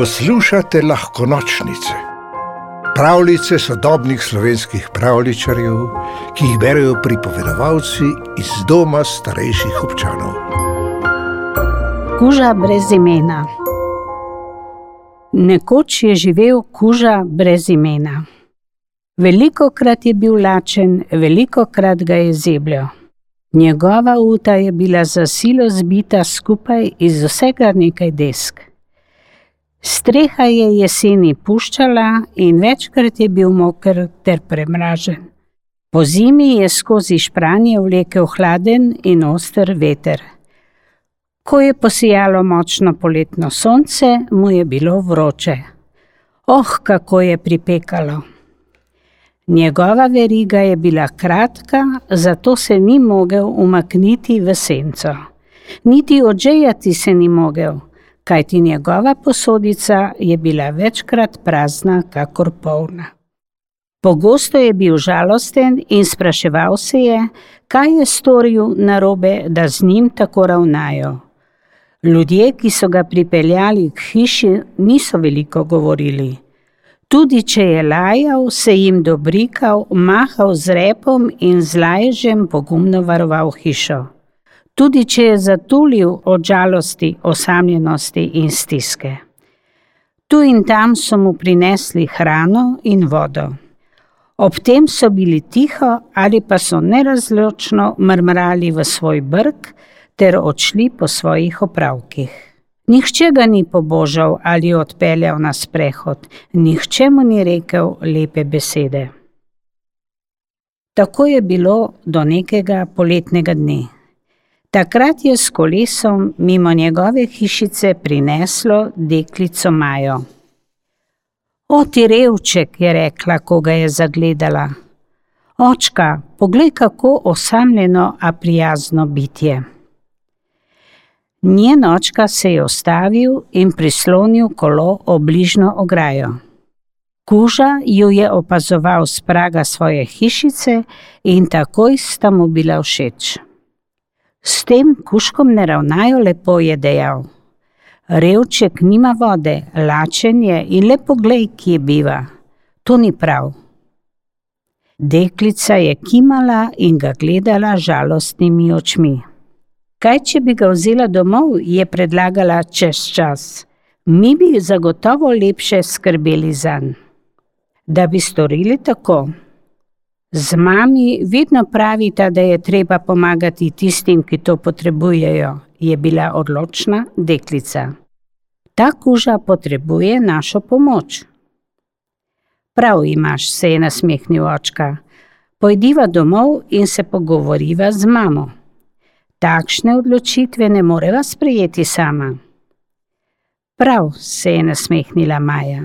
Poslušate lahko nočnice, pravljice sodobnih slovenskih pravličarjev, ki jih berijo pripovedovalci iz doma starejših občanov. Kuža brez imena. Nekoč je živel kuža brez imena. Veliko krat je bil lačen, veliko krat ga je zebljo. Njegova uta je bila za silo zbita skupaj iz vsega nekaj desk. Streha je jeseni puščala in večkrat je bil moker ter premražen. Po zimi je skozi špranje vlekel hladen in oster veter. Ko je posijalo močno poletno sonce, mu je bilo vroče. Oh, kako je pripekalo! Njegova veriga je bila kratka, zato se ni mogel umakniti v senco. Niti odžejati se ni mogel, kajti njegova posodica je bila večkrat prazna, kakor polna. Pogosto je bil žalosten in spraševal se je, kaj je storil narobe, da z njim tako ravnajo. Ljudje, ki so ga pripeljali k hiši, niso veliko govorili. Tudi če je lajal, se jim dobrikal, mahal z repom in z lajžem pogumno varoval hišo. Tudi če je zatulil od žalosti, osamljenosti in stiske. Tu in tam so mu prinesli hrano in vodo. Ob tem so bili tiho ali pa so nerazločno mrmrali v svoj brk ter odšli po svojih opravkih. Nihče ga ni pobožal ali odpeljal na sprehod, nihče mu ni rekel lepe besede. Tako je bilo do nekega poletnega dne. Takrat je s kolesom mimo njegove hišice prineslo deklico Majo. O, ti revček, je rekla, ko ga je zagledala. Očka, poglej, kako osamljeno, a prijazno bitje. Njen očka se je ustavil in prislonil kolo ob bližnjo ograjo. Kuža ju je opazoval z praga svoje hišice in takoj sta mu bila všeč. S tem kuškom ne ravnajo lepo, je dejal. Revček nima vode, lačen je in lepo glej, kje biva. To ni prav. Deklica je kimala in ga gledala žalostnimi očmi. Kaj, če bi ga vzela domov, je predlagala čez čas. Mi bi zagotovo lepše skrbeli za njega. Da bi storili tako. Z mami vedno pravita, da je treba pomagati tistim, ki to potrebujejo, je bila odločna deklica. Ta kuža potrebuje našo pomoč. Prav imaš, se je nasmehnil očka. Pojdiva domov in se pogovoriva z mamo. Takšne odločitve ne moreva sprejeti sama. Prav se je nasmehnila Maja.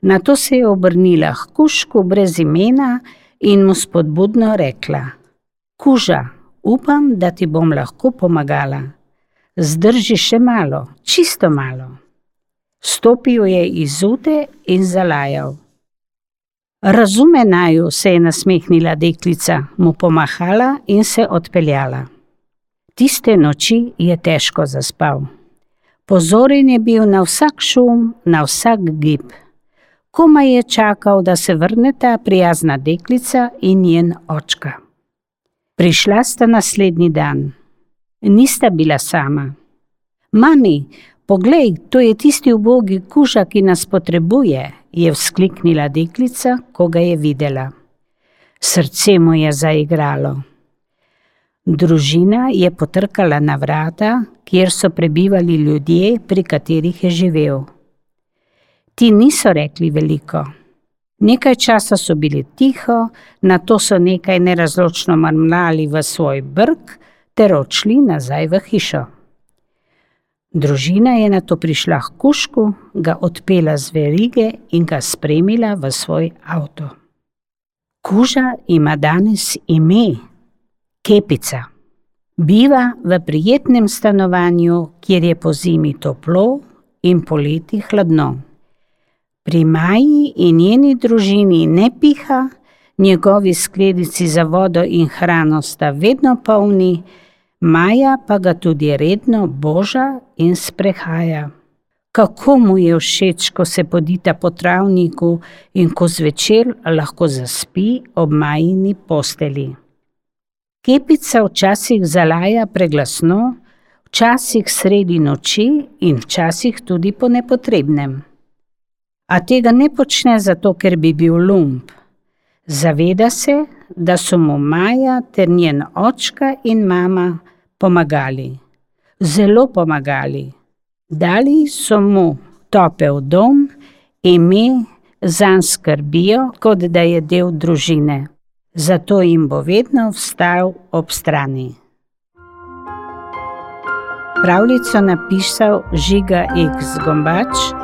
Na to se je obrnila k kušku brez imena in mu spodbudno rekla: Kuža, upam, da ti bom lahko pomagala. Zdrži še malo, čisto malo. Stopil je iz ute in zalajal. Razume naju, se je nasmehnila deklica, mu pomahala in se odpeljala. Tiste noči je težko zaspal. Pozoren je bil na vsak šum, na vsak gib. Komaj je čakal, da se vrne ta prijazna deklica in njen očka. Prišla sta naslednji dan. Nista bila sama. Mami, poglej, to je tisti ubogi kuža, ki nas potrebuje, je vzkliknila deklica, ko ga je videla. Srce mu je zaigralo. Družina je potrkala na vrata, kjer so prebivali ljudje, pri katerih je živel. Ti niso rekli veliko. Nekaj časa so bili tiho, na to so nekaj nerazločno mrmljali v svoj brk, ter odšli nazaj v hišo. Družina je na to prišla k kušku, ga odpela z verige in ga spremila v svoj avto. Kuža ima danes ime. Kepica. Biva v prijetnem stanovanju, kjer je po zimi toplo in poleti hladno. Pri Maji in njeni družini ne piha, njegovi skledici za vodo in hrano sta vedno polni, Maja pa ga tudi redno boža in sprehaja. kako mu je všeč, ko se podita po travniku in ko zvečer lahko zaspi ob majini posteli. Kepica včasih zalaja preglasno, včasih sredi noči in včasih tudi po nepotrebnem. A tega ne počne zato, ker bi bil lump. Zaveda se, da so mu Maja ter njen očka in mama pomagali. Zelo pomagali. Dali so mu topel dom, ime zanj skrbijo, kot da je del družine. Zato jim bo vedno vstal ob strani. Pravljico napisal Žiga X. Gombač,